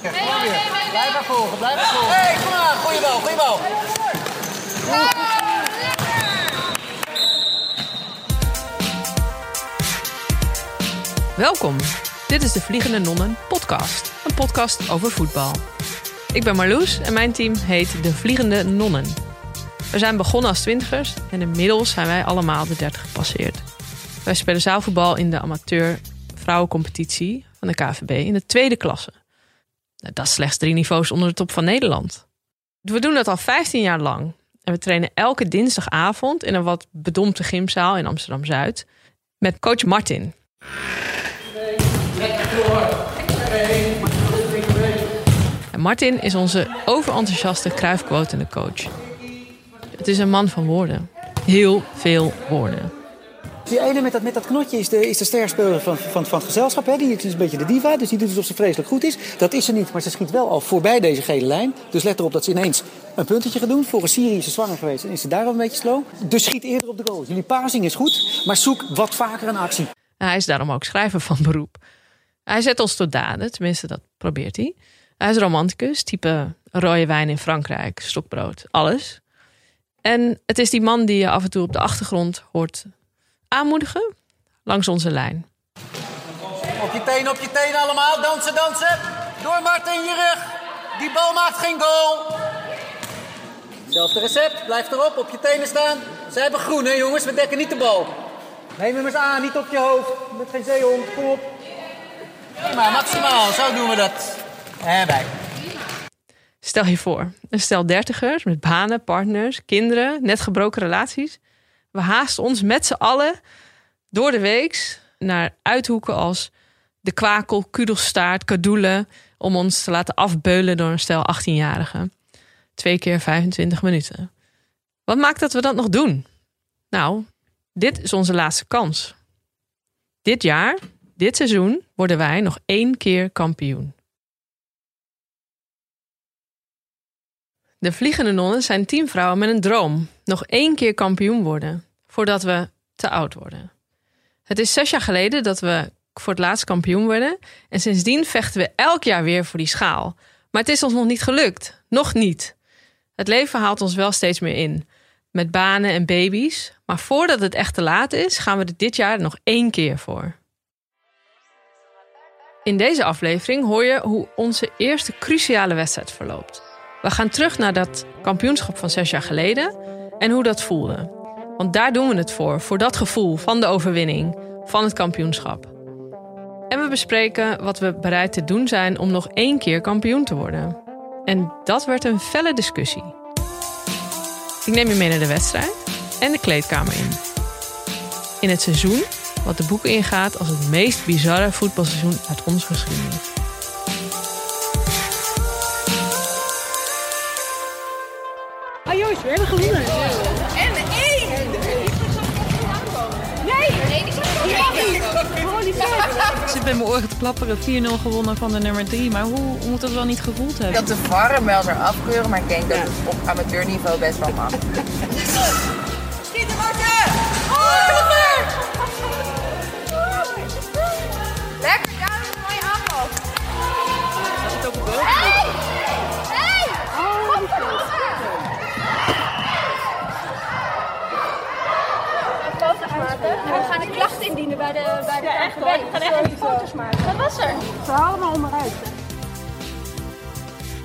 Blijf maar volgen, blijf maar volgen. Hé, hey, kom maar, goeie bal, goeie bal. Welkom. Dit is de Vliegende Nonnen podcast. Een podcast over voetbal. Ik ben Marloes en mijn team heet de Vliegende Nonnen. We zijn begonnen als twintigers en inmiddels zijn wij allemaal de 30 gepasseerd. Wij spelen zaalvoetbal in de amateur vrouwencompetitie van de KVB in de tweede klasse. Nou, dat is slechts drie niveaus onder de top van Nederland. We doen dat al 15 jaar lang. En we trainen elke dinsdagavond in een wat bedompte gymzaal in Amsterdam Zuid met coach Martin. En Martin is onze overenthousiaste kruifquotende coach. Het is een man van woorden. Heel veel woorden. Die ene met dat, met dat knotje is de, is de van, van, van het gezelschap. Hè? Die is een beetje de diva, dus die doet alsof ze vreselijk goed is. Dat is ze niet, maar ze schiet wel al voorbij deze gele lijn. Dus let erop dat ze ineens een puntetje gaat doen. Voor Syrië is ze zwanger geweest en is ze daarom een beetje slow. Dus schiet eerder op de goal. Jullie passing is goed, maar zoek wat vaker een actie. hij is daarom ook schrijver van beroep. Hij zet ons tot daden, tenminste dat probeert hij. Hij is romanticus, type rode wijn in Frankrijk, stokbrood, alles. En het is die man die je af en toe op de achtergrond hoort aanmoedigen langs onze lijn. Op je tenen, op je tenen allemaal. Dansen, dansen. Door Martin, je rug. Die bal maakt geen goal. Zelfde recept. Blijf erop, op je tenen staan. Ze hebben groen, hè jongens. We dekken niet de bal. Neem hem eens aan, niet op je hoofd. Met geen zeehond. Kom op. maar maximaal. Zo doen we dat. En. Stel je voor, een stel dertigers met banen, partners, kinderen, net gebroken relaties. We haasten ons met z'n allen door de weeks naar uithoeken als de kwakel, kudelstaart, kadoelen. Om ons te laten afbeulen door een stel 18-jarigen. Twee keer 25 minuten. Wat maakt dat we dat nog doen? Nou, dit is onze laatste kans. Dit jaar, dit seizoen, worden wij nog één keer kampioen. De Vliegende Nonnen zijn tien vrouwen met een droom. Nog één keer kampioen worden. Voordat we te oud worden. Het is zes jaar geleden dat we voor het laatst kampioen werden. En sindsdien vechten we elk jaar weer voor die schaal. Maar het is ons nog niet gelukt. Nog niet. Het leven haalt ons wel steeds meer in. Met banen en baby's. Maar voordat het echt te laat is, gaan we er dit jaar nog één keer voor. In deze aflevering hoor je hoe onze eerste cruciale wedstrijd verloopt. We gaan terug naar dat kampioenschap van zes jaar geleden en hoe dat voelde. Want daar doen we het voor, voor dat gevoel van de overwinning, van het kampioenschap. En we bespreken wat we bereid te doen zijn om nog één keer kampioen te worden. En dat werd een felle discussie. Ik neem je mee naar de wedstrijd en de kleedkamer in. In het seizoen wat de boeken ingaat als het meest bizarre voetbalseizoen uit onze geschiedenis. Ah jongens, we hebben gewonnen. En de één! Nee! Nee, die. Ik zit bij mijn oren te klapperen. 4-0 gewonnen van de nummer 3. Maar hoe, hoe moet dat wel niet gevoeld hebben? Dat de VAR hem wel weer afkeuren, maar ik denk dat het op amateurniveau best wel mag. bij de bij de ja, echt hoor. We gaan echt even foto's maken. Wat was er? Ze halen allemaal onderuit.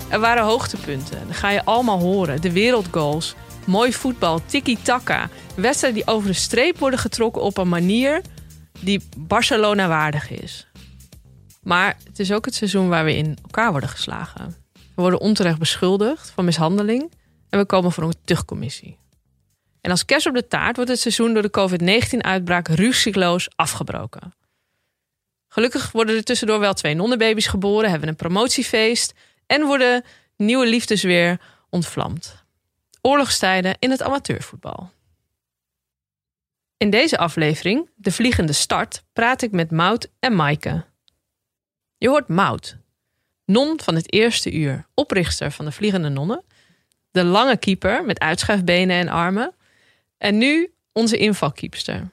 Er waren hoogtepunten. Dat ga je allemaal horen. De wereldgoals. Mooi voetbal. Tiki-taka. Wedstrijden die over de streep worden getrokken op een manier die Barcelona waardig is. Maar het is ook het seizoen waar we in elkaar worden geslagen. We worden onterecht beschuldigd van mishandeling en we komen voor een tuchtcommissie. En als kerst op de taart wordt het seizoen door de COVID-19-uitbraak ruzieloos afgebroken. Gelukkig worden er tussendoor wel twee nonnenbaby's geboren, hebben een promotiefeest en worden nieuwe liefdes weer ontvlamd. Oorlogstijden in het amateurvoetbal. In deze aflevering, De Vliegende Start, praat ik met Mout en Maaike. Je hoort Mout, non van het eerste uur, oprichter van de Vliegende Nonnen, de lange keeper met uitschuifbenen en armen, en nu onze invalkeepster.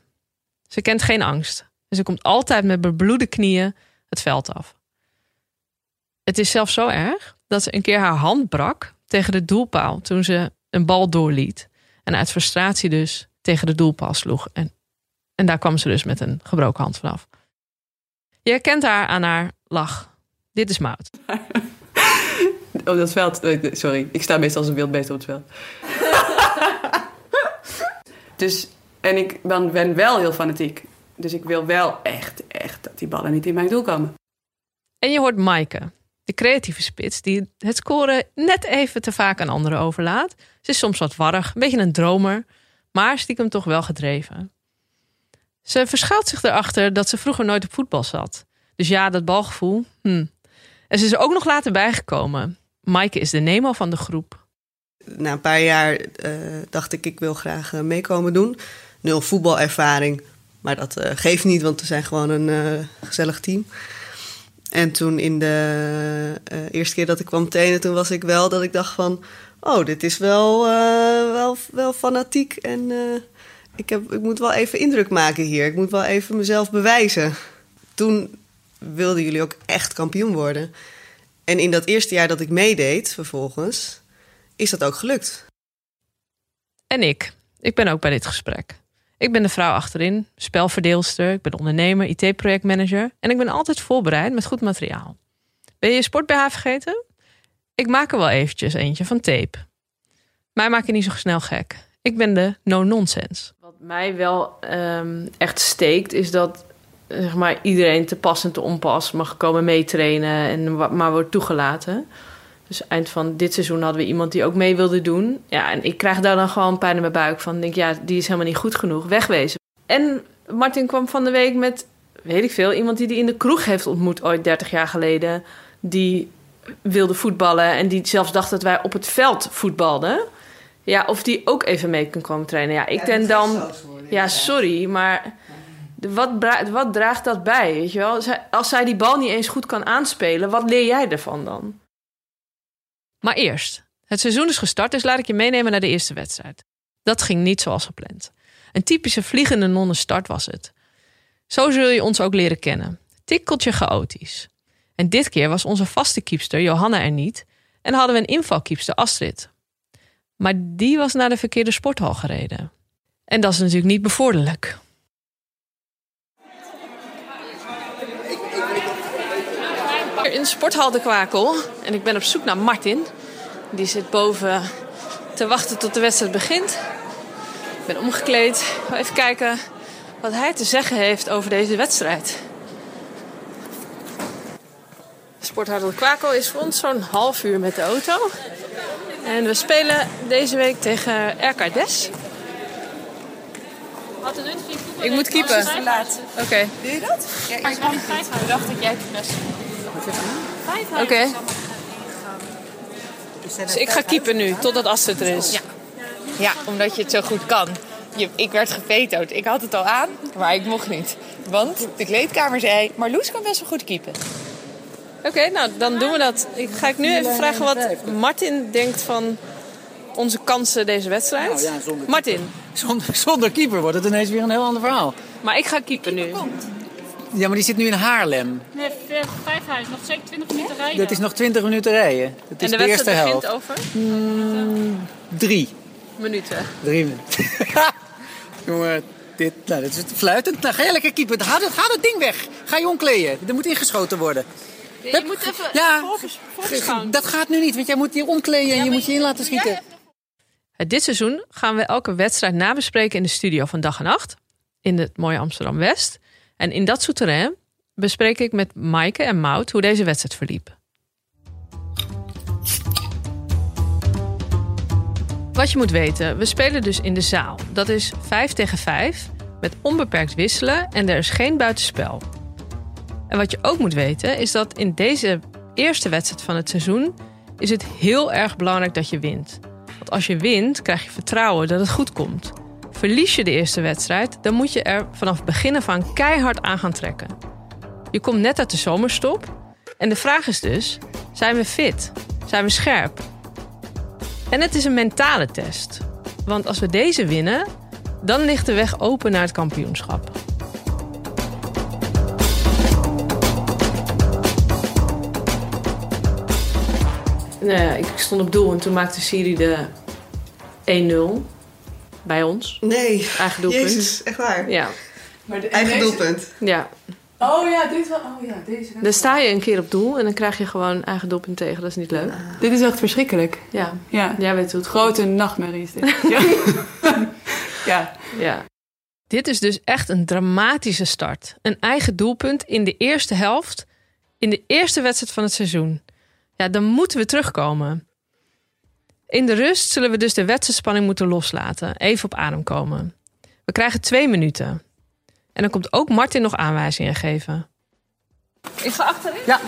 Ze kent geen angst en ze komt altijd met bebloede knieën het veld af. Het is zelfs zo erg dat ze een keer haar hand brak tegen de doelpaal toen ze een bal doorliet. En uit frustratie dus tegen de doelpaal sloeg. En, en daar kwam ze dus met een gebroken hand vanaf. Je herkent haar aan haar lach. Dit is Mout. Op dat veld, eh, sorry, ik sta meestal als een wild beest op het veld. dus, en ik ben, wel heel fanatiek. Dus ik wil wel echt, echt dat die ballen niet in mijn doel komen. En je hoort Maaike, de creatieve spits, die het scoren net even te vaak aan anderen overlaat. Ze is soms wat warrig, een beetje een dromer, maar stiekem toch wel gedreven. Ze verschuilt zich erachter dat ze vroeger nooit op voetbal zat. Dus ja, dat balgevoel. Hm. En ze is er ook nog later bijgekomen. Maaike is de Nemo van de groep. Na een paar jaar uh, dacht ik, ik wil graag uh, meekomen doen. Nul voetbalervaring, maar dat uh, geeft niet, want we zijn gewoon een gezellig team. En toen in de eerste keer dat ik kwam trainen, toen was ik wel dat ik dacht van... Oh, dit is wel, wel, wel fanatiek en ik, heb, ik moet wel even indruk maken hier. Ik moet wel even mezelf bewijzen. Toen wilden jullie ook echt kampioen worden. En in dat eerste jaar dat ik meedeed, vervolgens, is dat ook gelukt. En ik. Ik ben ook bij dit gesprek. Ik ben de vrouw achterin, spelverdeelster, ik ben ondernemer, IT-projectmanager en ik ben altijd voorbereid met goed materiaal. Ben je je sport vergeten? Ik maak er wel eventjes eentje van tape. Mij maak je niet zo snel gek. Ik ben de no-nonsense. Wat mij wel um, echt steekt, is dat zeg maar, iedereen te pas en te onpas mag komen meetrainen en maar wordt toegelaten. Dus eind van dit seizoen hadden we iemand die ook mee wilde doen. Ja, en ik krijg daar dan gewoon pijn in mijn buik van. Denk, ja, die is helemaal niet goed genoeg. Wegwezen. En Martin kwam van de week met, weet ik veel, iemand die hij in de kroeg heeft ontmoet ooit 30 jaar geleden. Die wilde voetballen en die zelfs dacht dat wij op het veld voetbalden. Ja, of die ook even mee kan komen trainen. Ja, ik denk dan. Ja, sorry, maar wat, wat draagt dat bij? Weet je wel? Als zij die bal niet eens goed kan aanspelen, wat leer jij ervan dan? Maar eerst, het seizoen is gestart, dus laat ik je meenemen naar de eerste wedstrijd. Dat ging niet zoals gepland. Een typische vliegende nonnenstart was het. Zo zul je ons ook leren kennen. Tikkeltje chaotisch. En dit keer was onze vaste kiepster Johanna er niet en hadden we een invalkiepster Astrid. Maar die was naar de verkeerde sporthal gereden. En dat is natuurlijk niet bevorderlijk. In de sporthal De Kwakel. En ik ben op zoek naar Martin. Die zit boven te wachten tot de wedstrijd begint. Ik ben omgekleed. Even kijken wat hij te zeggen heeft over deze wedstrijd. Sporthal De Kwakel is voor ons zo'n half uur met de auto. En we spelen deze week tegen RK Des. Ik moet keepen. Oké. Okay. Doe je dat? Ja, ik dacht dat jij het beste Oké. Okay. Dus ik ga keepen nu, totdat Astrid er is. Ja. ja, omdat je het zo goed kan. Je, ik werd gevetoed. Ik had het al aan, maar ik mocht niet. Want de kleedkamer zei, Marloes kan best wel goed keepen. Oké, nou dan doen we dat. Ik ga ik nu even vragen wat Martin denkt van onze kansen deze wedstrijd. Nou ja, Martin. Zonder, zonder keeper wordt het ineens weer een heel ander verhaal. Maar ik ga keepen nu. Ja, maar die zit nu in Haarlem. Nee, Vijfhuis. Nog zeker 20 minuten rijden. Dat is nog 20 minuten rijden. Dat is en de, de eerste helft. over? Mm, drie. Minuten. Drie minuten. Jongen, dit, nou, dit is fluitend. Nou, ga je lekker keeper. Ga dat, ga dat ding weg. Ga je omkleden. Er moet ingeschoten worden. je moet even ja, voor, Dat gaat nu niet, want jij moet je omkleden en je moet je in laten schieten. Dit seizoen gaan we elke wedstrijd nabespreken in de studio van Dag en Nacht. In het mooie Amsterdam-West. En in dat souterrain bespreek ik met Maaike en Mout hoe deze wedstrijd verliep. Wat je moet weten, we spelen dus in de zaal. Dat is 5 tegen 5 met onbeperkt wisselen en er is geen buitenspel. En wat je ook moet weten is dat in deze eerste wedstrijd van het seizoen is het heel erg belangrijk dat je wint. Want als je wint, krijg je vertrouwen dat het goed komt. Verlies je de eerste wedstrijd, dan moet je er vanaf beginnen van keihard aan gaan trekken. Je komt net uit de zomerstop en de vraag is dus: zijn we fit? Zijn we scherp? En het is een mentale test. Want als we deze winnen, dan ligt de weg open naar het kampioenschap. Nou ik stond op doel en toen maakte Siri de 1-0 bij ons. Nee, Eigen doelpunt. Jezus, echt waar. Ja. Maar de, Eigen doelpunt. ja. Oh ja, dit wel. Oh ja, deze. Dan sta je een keer op doel en dan krijg je gewoon eigen doelpunt tegen. Dat is niet leuk. Dit is echt verschrikkelijk. Ja, Ja. jij weet hoe het Grote nachtmerrie is dit. Ja. ja. Ja. Dit is dus echt een dramatische start. Een eigen doelpunt in de eerste helft. In de eerste wedstrijd van het seizoen. Ja, dan moeten we terugkomen. In de rust zullen we dus de wedstrijdspanning moeten loslaten. Even op adem komen. We krijgen twee minuten. En dan komt ook Martin nog aanwijzingen geven. Ik ga achterin. Ja,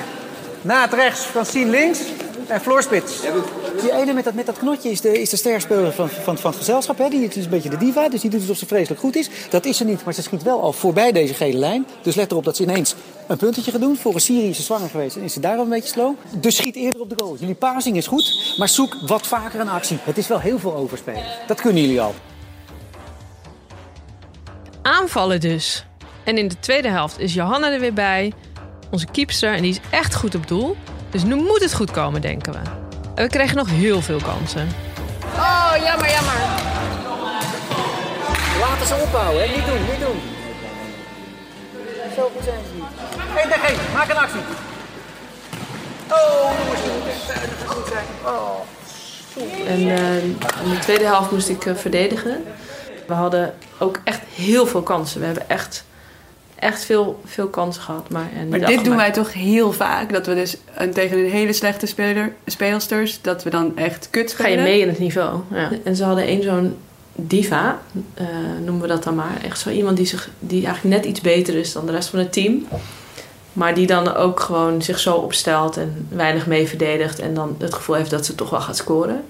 na het rechts, Francine links en Floor spits. Die ene met dat, met dat knotje is de, is de sterspeler van, van, van het gezelschap. Hè? Die is een beetje de diva, dus die doet alsof ze vreselijk goed is. Dat is ze niet, maar ze schiet wel al voorbij deze gele lijn. Dus let erop dat ze ineens een puntetje gaat doen. Voor een Syrië is ze zwanger geweest en is ze daarom een beetje slow. Dus schiet eerder op de goal. Jullie passing is goed, maar zoek wat vaker een actie. Het is wel heel veel overspelen. Dat kunnen jullie al. Aanvallen dus. En in de tweede helft is Johanna er weer bij. Onze keepster. En die is echt goed op doel. Dus nu moet het goed komen, denken we. We kregen nog heel veel kansen. Oh, jammer, jammer. Laten ze opbouwen, hè? Niet doen, niet doen. Zo goed zijn ze niet. Eén tegen één, maak een actie. Oh, je niet goed zijn. Oh. En eh, in de tweede helft moest ik eh, verdedigen. We hadden ook echt heel veel kansen. We hebben echt, echt veel, veel kansen gehad. Maar, en Maar niet dit doen wij toch heel vaak. Dat we dus eh, tegen een hele slechte speler, speelsters, dat we dan echt kut Ga je spelen. mee in het niveau. Ja. En ze hadden één zo'n diva, eh, noemen we dat dan maar. Echt zo iemand die, zich, die eigenlijk net iets beter is dan de rest van het team. Maar die dan ook gewoon zich zo opstelt en weinig mee verdedigt. En dan het gevoel heeft dat ze toch wel gaat scoren.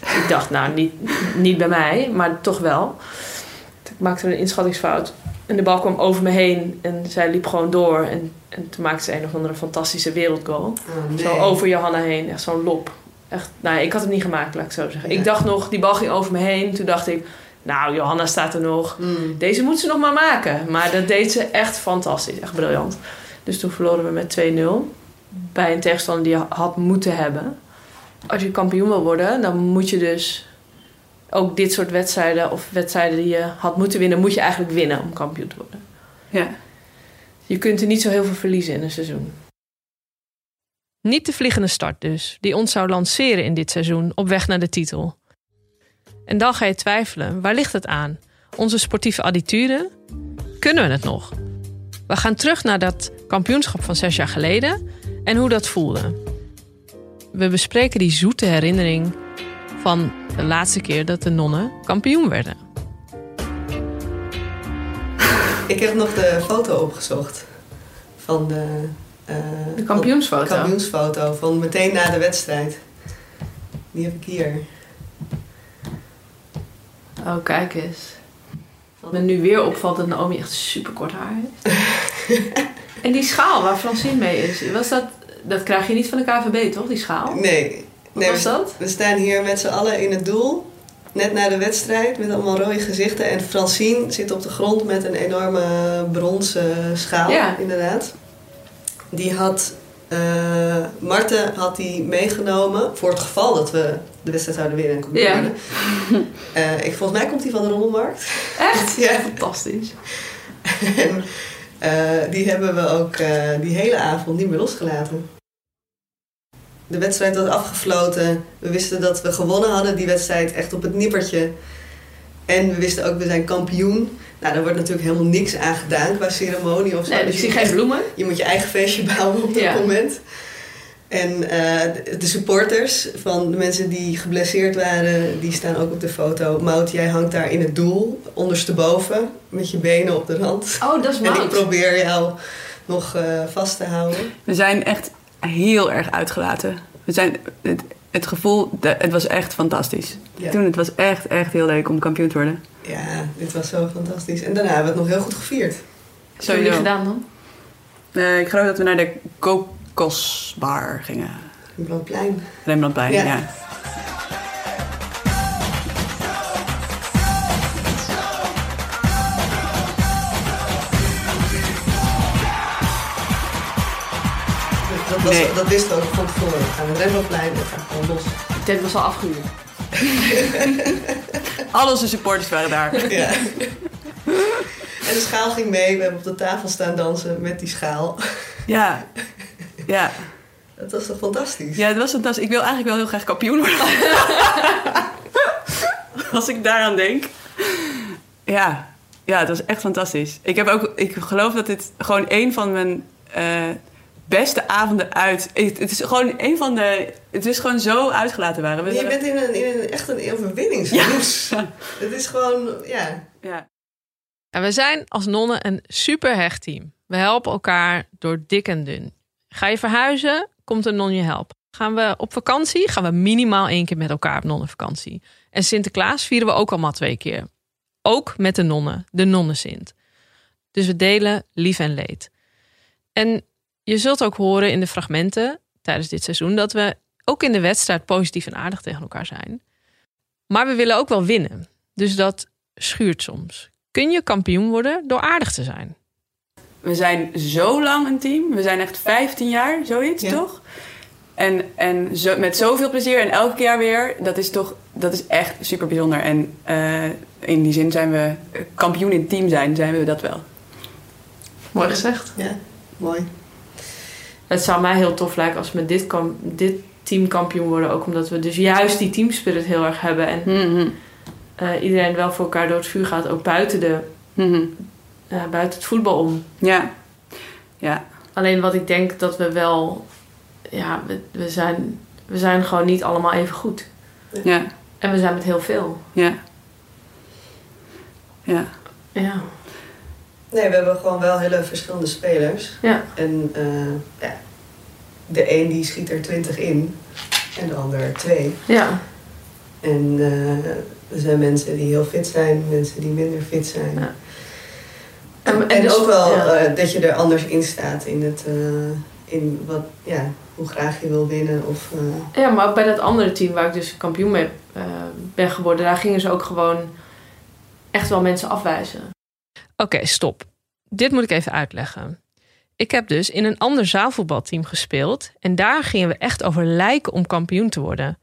Ik dacht, nou, niet, niet bij mij, maar toch wel. Ik maakte een inschattingsfout. En de bal kwam over me heen en zij liep gewoon door. En, en toen maakte ze een of andere fantastische wereldgoal. Oh, Zo over Johanna heen, echt zo'n lop. Echt, nou, ik had hem niet gemaakt, laat ik zo zeggen. Ja. Ik dacht nog, die bal ging over me heen. Toen dacht ik, nou, Johanna staat er nog. Mm. Deze moet ze nog maar maken. Maar dat deed ze echt fantastisch, echt briljant. Dus toen verloren we met 2-0. Bij een tegenstander die je had moeten hebben. Als je kampioen wil worden, dan moet je dus ook dit soort wedstrijden... of wedstrijden die je had moeten winnen, moet je eigenlijk winnen om kampioen te worden. Ja. Je kunt er niet zo heel veel verliezen in een seizoen. Niet de vliegende start dus, die ons zou lanceren in dit seizoen op weg naar de titel. En dan ga je twijfelen, waar ligt het aan? Onze sportieve attitude? Kunnen we het nog? We gaan terug naar dat kampioenschap van zes jaar geleden en hoe dat voelde. We bespreken die zoete herinnering van de laatste keer dat de nonnen kampioen werden. Ik heb nog de foto opgezocht van de, eh, De kampioensfoto. van- kampioensfoto van meteen na de wedstrijd. Die heb ik hier. Oh, kijk eens. Wat me nu weer opvalt dat Naomi echt super kort haar heeft. en die schaal waar Francine mee is, was dat, dat krijg je niet van de KVB, toch? Die schaal? Nee. Wat nee was we, dat? we staan hier met z'n allen in het doel. Net na de wedstrijd met allemaal rode gezichten. En Francine zit op de grond met een enorme bronzen schaal, Ja. inderdaad. Die had... eh Marten had die meegenomen voor het geval dat we de wedstrijd zouden winnen en kampioen. Eh, ik, volgens mij komt die van de rommelmarkt. Echt? Ja. Fantastisch. En eh, die hebben we ook die hele avond niet meer losgelaten. De wedstrijd was afgefloten. We wisten dat we gewonnen hadden, die wedstrijd echt op het nippertje. En we wisten ook, we zijn kampioen. Nou, daar wordt natuurlijk helemaal niks aan gedaan qua ceremonie of zo. Nee, Dus ik je zie moet geen bloemen. je moet je eigen feestje bouwen op dat Ja. moment. En eh, de- supporters van de mensen die geblesseerd waren, die staan ook op de foto. Mout, jij hangt daar in het doel, ondersteboven, met je benen op de rand. Oh, dat is En ik Mout. probeer jou nog eh, vast te houden. We zijn echt heel erg uitgelaten. We zijn, het, het gevoel, het was echt fantastisch. Ja. Toen, het was echt, echt heel leuk om kampioen te worden. Ja, dit was zo fantastisch. En daarna hebben we het nog heel goed gevierd. Wat hebben jullie gedaan dan? Eh, ik geloof dat we naar de Kokosbar gingen. Rembrandtplein. Rembrandtplein, Ja. ja. Dat Dat, Nee. dat wist ook van tevoren. We gaan het renlooplein en we gaan gewoon los. De tent was al afgehuurd. Al onze supporters waren daar. Ja. En de schaal ging mee. We hebben op de tafel staan dansen met die schaal. Ja. Ja. Dat was toch fantastisch? Ja, het was fantastisch. Ik wil eigenlijk wel heel graag kampioen worden. Als ik daaraan denk. Ja. Ja, het was echt fantastisch. Ik, heb ook, ik geloof dat dit gewoon een van mijn eh, beste avonden uit... Het, het is gewoon een van de... Het is gewoon zo uitgelaten waren. We je waren- bent in een, in een echt een overwinningsroes. Het is gewoon, ja. ja. En we zijn als nonnen een superhecht team. We helpen elkaar door dik en dun. Ga je verhuizen, komt een non je helpen. Gaan we op vakantie, gaan we minimaal één keer met elkaar op nonnenvakantie. En Sinterklaas vieren we ook allemaal twee keer. Ook met de nonnen, de nonnensint. Dus we delen lief en leed. En je zult ook horen in de fragmenten tijdens dit seizoen dat we ook in de wedstrijd positief en aardig tegen elkaar zijn. Maar we willen ook wel winnen. Dus dat schuurt soms. Kun je kampioen worden door aardig te zijn? We zijn zo lang een team. We zijn echt 15 jaar, zoiets, Ja. toch? En, en zo, met zoveel plezier en elk jaar weer. Dat is toch, dat is echt super bijzonder. En eh, in die zin zijn we kampioen in het team zijn, zijn we dat wel. Mooi gezegd. Ja, mooi. Het zou mij heel tof lijken als we met dit, kam- dit team kampioen worden. Ook omdat we dus juist die teamspirit heel erg hebben. En Mhm. eh, iedereen wel voor elkaar door het vuur gaat. Ook buiten, de, Mhm. eh, buiten het voetbal om. Ja. Ja. Alleen wat ik denk dat we wel... Ja, we, we, zijn, we zijn gewoon niet allemaal even goed. Ja. En we zijn met heel veel. Ja. Ja. Ja. Nee, we hebben gewoon wel hele verschillende spelers. Ja. En eh, ja, de een die schiet er 20 in en de ander twee. Ja. En eh, er zijn mensen die heel fit zijn, mensen die minder fit zijn. Ja. En, En- en en dus- ook wel ja. eh, dat je er anders in staat in, het, in wat, ja, hoe graag je wil winnen. Of, Ja, maar ook bij dat andere team waar ik dus kampioen mee ben geworden, daar gingen ze ook gewoon echt wel mensen afwijzen. Oké, stop. Dit moet ik even uitleggen. Ik heb dus in een ander zaalvoetbalteam gespeeld en daar gingen we echt over lijken om kampioen te worden.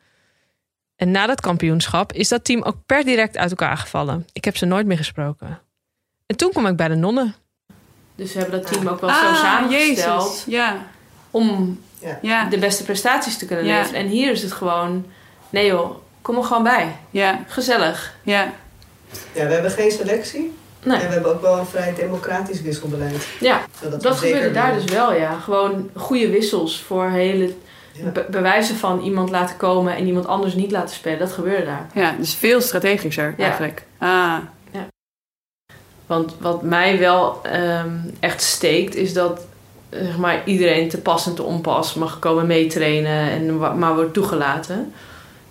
En na dat kampioenschap is dat team ook per direct uit elkaar gevallen. Ik heb ze nooit meer gesproken. En toen kwam ik bij de nonnen. Dus we hebben dat team ook wel zo Ah, samengesteld Jezus. Ja. om ja. Ja. de beste prestaties te kunnen Ja. leveren. En hier is het gewoon, nee joh, kom er gewoon bij. Ja. Gezellig. Ja. ja, we hebben geen selectie. Nee. En we hebben ook wel een vrij democratisch wisselbeleid. Ja, dat gebeurde daar dus wel, ja. Gewoon goede wissels voor hele Ja. be- bewijzen van iemand laten komen en iemand anders niet laten spelen. Dat gebeurde daar. Ja, dus veel strategischer Ja. eigenlijk. Ah. Want wat mij wel ehm, echt steekt, is dat eh, zeg maar, iedereen te pas en te onpas mag komen meetrainen en maar wordt toegelaten.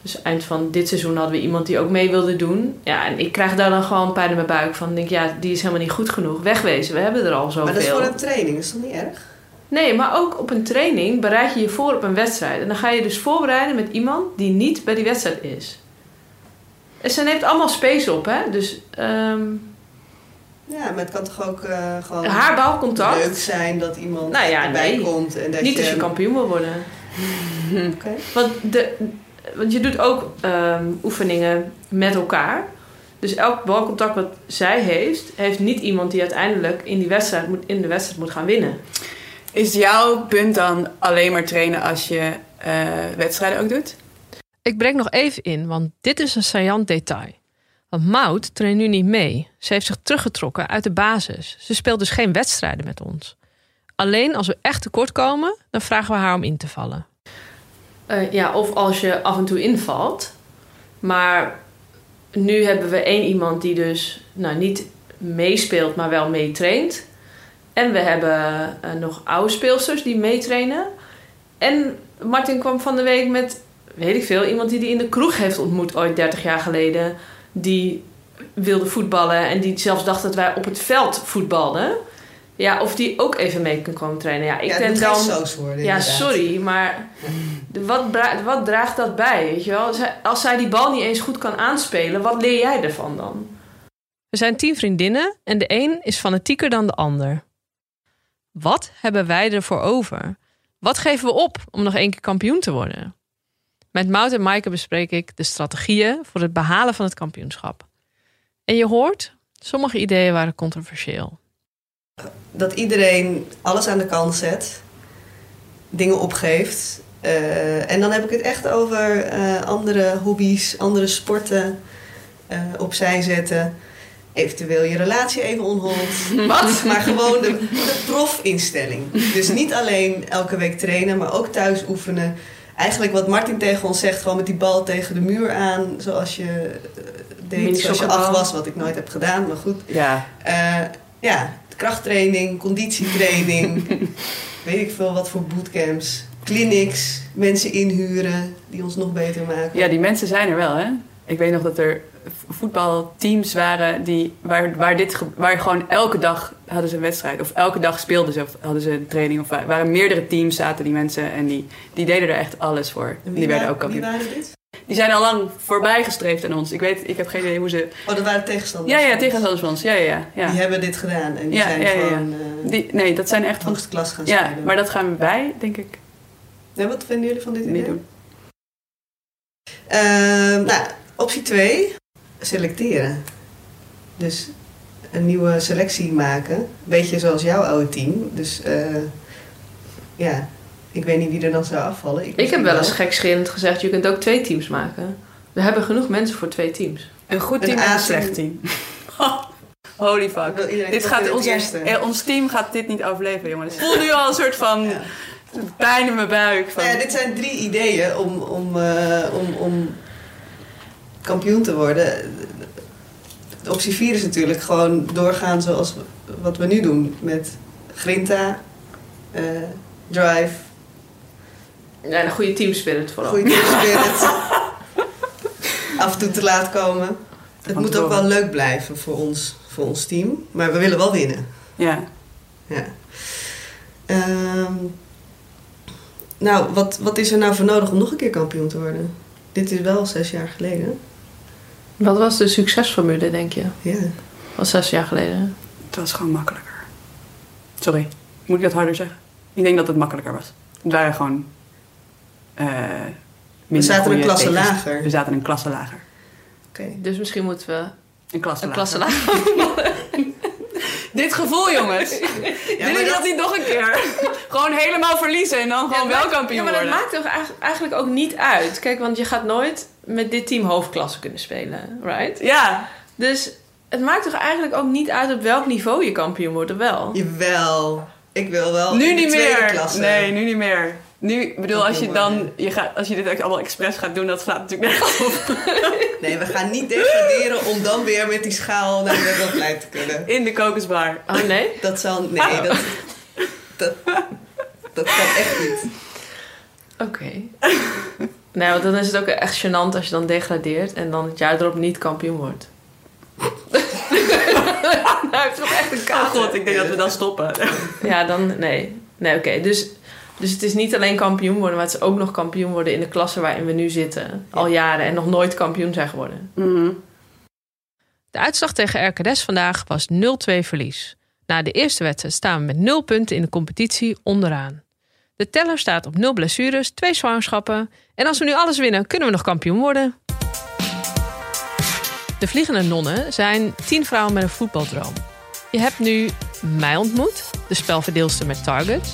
Dus eind van dit seizoen hadden we iemand die ook mee wilde doen. Ja, en ik krijg daar dan gewoon pijn in mijn buik van. Ik denk, ja, die is helemaal niet goed genoeg. Wegwezen, we hebben er al zoveel. Maar dat is voor een training, is dat niet erg? Nee, maar ook op een training bereid je je voor op een wedstrijd. En dan ga je dus voorbereiden met iemand die niet bij die wedstrijd is. En ze neemt allemaal space op, hè. Dus ehm, Ja, maar het kan toch ook eh, gewoon haar leuk zijn dat iemand Nou ja, erbij nee. komt. En dat Niet je, als je kampioen wil worden. Oké. Want, de, want je doet ook ehm, oefeningen met elkaar. Dus elk balcontact wat zij heeft, heeft niet iemand die uiteindelijk in, die wedstrijd moet, in de wedstrijd moet gaan winnen. Is jouw punt dan alleen maar trainen als je eh, wedstrijden ook doet? Ik breek nog even in, want dit is een saillant detail. Want Maud traint nu niet mee. Ze heeft zich teruggetrokken uit de basis. Ze speelt dus geen wedstrijden met ons. Alleen als we echt tekort komen, dan vragen we haar om in te vallen. Eh, ja, of als je af en toe invalt. Maar nu hebben we één iemand die dus nou, niet meespeelt, maar wel meetraint. En we hebben eh, nog oude speelsters die meetrainen. En Martin kwam van de week met, weet ik veel, iemand die hij in de kroeg heeft ontmoet ooit 30 jaar geleden. Die wilde voetballen en die zelfs dacht dat wij op het veld voetbalden. Ja, of die ook even mee kan komen trainen. Ja, ik ja, dan. geen soos worden. Ja, inderdaad. sorry, maar wat, wat draagt dat bij? Weet je wel? Als zij die bal niet eens goed kan aanspelen, wat leer jij ervan dan? We zijn tien vriendinnen en de een is fanatieker dan de ander. Wat hebben wij ervoor over? Wat geven we op om nog één keer kampioen te worden? Met Mout en Maaike bespreek ik de strategieën voor het behalen van het kampioenschap. En je hoort, sommige ideeën waren controversieel. Dat iedereen alles aan de kant zet, dingen opgeeft. Eh, en dan heb ik het echt over eh, andere hobby's, andere sporten eh, opzij zetten. Eventueel je relatie even onhold. Wat? Maar gewoon de, de profinstelling. Dus niet alleen elke week trainen, maar ook thuis oefenen. Eigenlijk wat Martin tegen ons zegt, gewoon met die bal tegen de muur aan. Zoals je deed, zoals je acht was, wat ik nooit heb gedaan, maar goed. Ja. Ja, krachttraining, conditietraining. weet ik veel wat voor bootcamps. Clinics, mensen inhuren die ons nog beter maken. Ja, die mensen zijn er wel, hè? Ik weet nog dat er voetbalteams waren die, waar, waar, dit, waar gewoon elke dag hadden ze een wedstrijd. Of elke dag speelden ze of hadden ze een training. Of wa- waren meerdere teams zaten die mensen en die, die deden er echt alles voor. En die werden ook kampioen. Wie waren dit? Die zijn al lang voorbij gestreefd aan ons. Ik weet, ik heb geen idee hoe ze... Oh, dat waren tegenstanders. Ja, ja, tegenstanders van ons. Ja, ja, ja. ja. Die hebben dit gedaan en die Ja, zijn ja, ja, ja. gewoon eh Die, nee, dat zijn echt hoogste klas gaan Ja, spelen. maar dat gaan wij, denk ik, Nee, wat vinden jullie van dit niet idee? doen. Ehm, nou, optie 2. Selecteren. Dus een nieuwe selectie maken. Beetje zoals jouw oude team. Dus eh, ja, ik weet niet wie er dan zou afvallen. Ik heb wel eens gekscherend gezegd, je kunt ook twee teams maken. We hebben genoeg mensen voor twee teams. Een goed Een team en een slecht team. Holy fuck. Dit gaat ons, eh, ons team gaat dit niet overleven, jongens. Ik voel nu al een soort van Ja. pijn in mijn buik. Van, Nou ja, dit zijn drie ideeën om, om, eh, om, om kampioen te worden. De optie 4 is natuurlijk gewoon doorgaan zoals we- wat we nu doen. Met grinta, eh, drive, Ja, een goede teamspirit vooral. goede teamspirit. Af en toe te laat komen. Het moet ook wel leuk blijven voor ons, voor ons team. Maar we willen wel winnen. Ja. Ja. Ehm, nou, wat, wat is er nou voor nodig om nog een keer kampioen te worden? Dit is wel zes jaar geleden. Wat was de succesformule, denk je? Ja. Was zes jaar geleden. Het was gewoon makkelijker. Sorry, moet ik dat harder zeggen? Ik denk dat het makkelijker was. Het waren gewoon. Eh minder zaten een klasse lager. We zaten een klasse lager. Oké. Dus misschien moeten we Een klasse een lager. klasse lager. Dit gevoel, jongens. Ja, Wil je dat dat- niet nog een keer? gewoon helemaal verliezen en dan gewoon wel kampioen Ja, maar dat worden. maakt toch eigenlijk- ook niet uit. Kijk, want je gaat nooit met dit team hoofdklasse kunnen spelen, right? Ja, Dus het maakt toch eigenlijk ook niet uit op welk niveau je kampioen wordt, of wel? Jawel. Ik wil wel nu niet meer. klasse. Nee, nu niet meer. Nu, ik bedoel, als je dan, je gaat, als je dit allemaal expres gaat doen, dat slaat natuurlijk nergens op. Nee, we gaan niet degraderen om dan weer met die schaal naar de wereldplein te kunnen. In de kokosbar. Oh nee? Dat zal... Nee, dat... Dat, dat kan echt niet. Oké. nee, want dan is het ook echt gênant als je dan degradeert en dan het jaar erop niet kampioen wordt. nou, het is toch echt een Oh kater. god, ik denk dat we dan stoppen. Ja, dan nee. Nee, oké. Dus, dus het is niet alleen kampioen worden, maar het is ook nog kampioen worden in de klasse waarin we nu zitten. Al jaren en nog nooit kampioen zijn geworden. De uitslag tegen RKDS vandaag was 0-2 verlies. Na de eerste wedstrijd staan we met 0 punten in de competitie onderaan. De teller staat op 0 blessures, 2 zwangerschappen. En als we nu alles winnen, kunnen we nog kampioen worden. De Vliegende Nonnen zijn 10 vrouwen met een voetbaldroom. Je hebt nu mij ontmoet, de spelverdeelster met targets.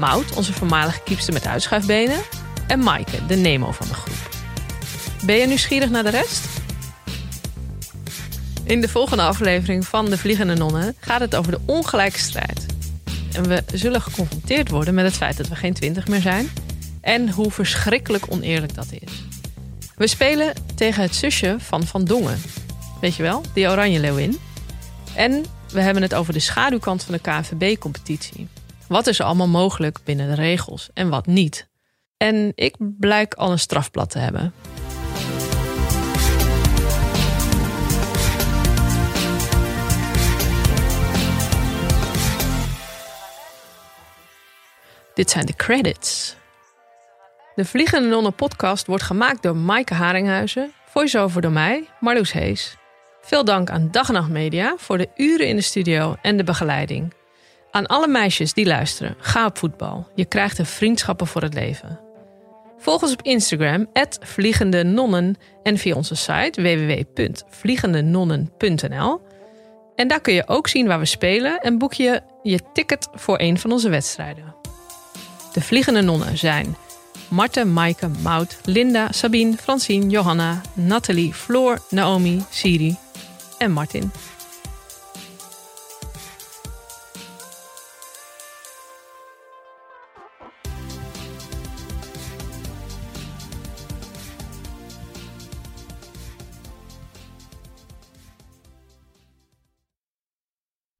Maud, onze voormalige kiepster met uitschuifbenen. En Maaike, de Nemo van de groep. Ben je nieuwsgierig naar de rest? In de volgende aflevering van De Vliegende Nonnen gaat het over de ongelijke strijd. En we zullen geconfronteerd worden met het feit dat we geen twintig meer zijn. En hoe verschrikkelijk oneerlijk dat is. We spelen tegen het zusje van Van Dongen. Weet je wel, die oranje leeuwin. En we hebben het over de schaduwkant van de KNVB-competitie. Wat is er allemaal mogelijk binnen de regels en wat niet? En ik blijk al een strafblad te hebben. Dit zijn de credits. De Vliegende Nonnen podcast wordt gemaakt door Maaike Haringhuizen, voice-over door mij, Marloes Hees. Veel dank aan Dag en Nacht Media voor de uren in de studio en de begeleiding. Aan alle meisjes die luisteren, ga op voetbal. Je krijgt er vriendschappen voor het leven. Volg ons op Instagram, Vliegende Nonnen. En via onze site www.vliegendenonnen.nl. En daar kun je ook zien waar we spelen en boek je je ticket voor een van onze wedstrijden. De Vliegende Nonnen zijn Marten, Maaike, Maud, Linda, Sabine, Francine, Johanna, Nathalie, Floor, Naomi, Siri en Martin.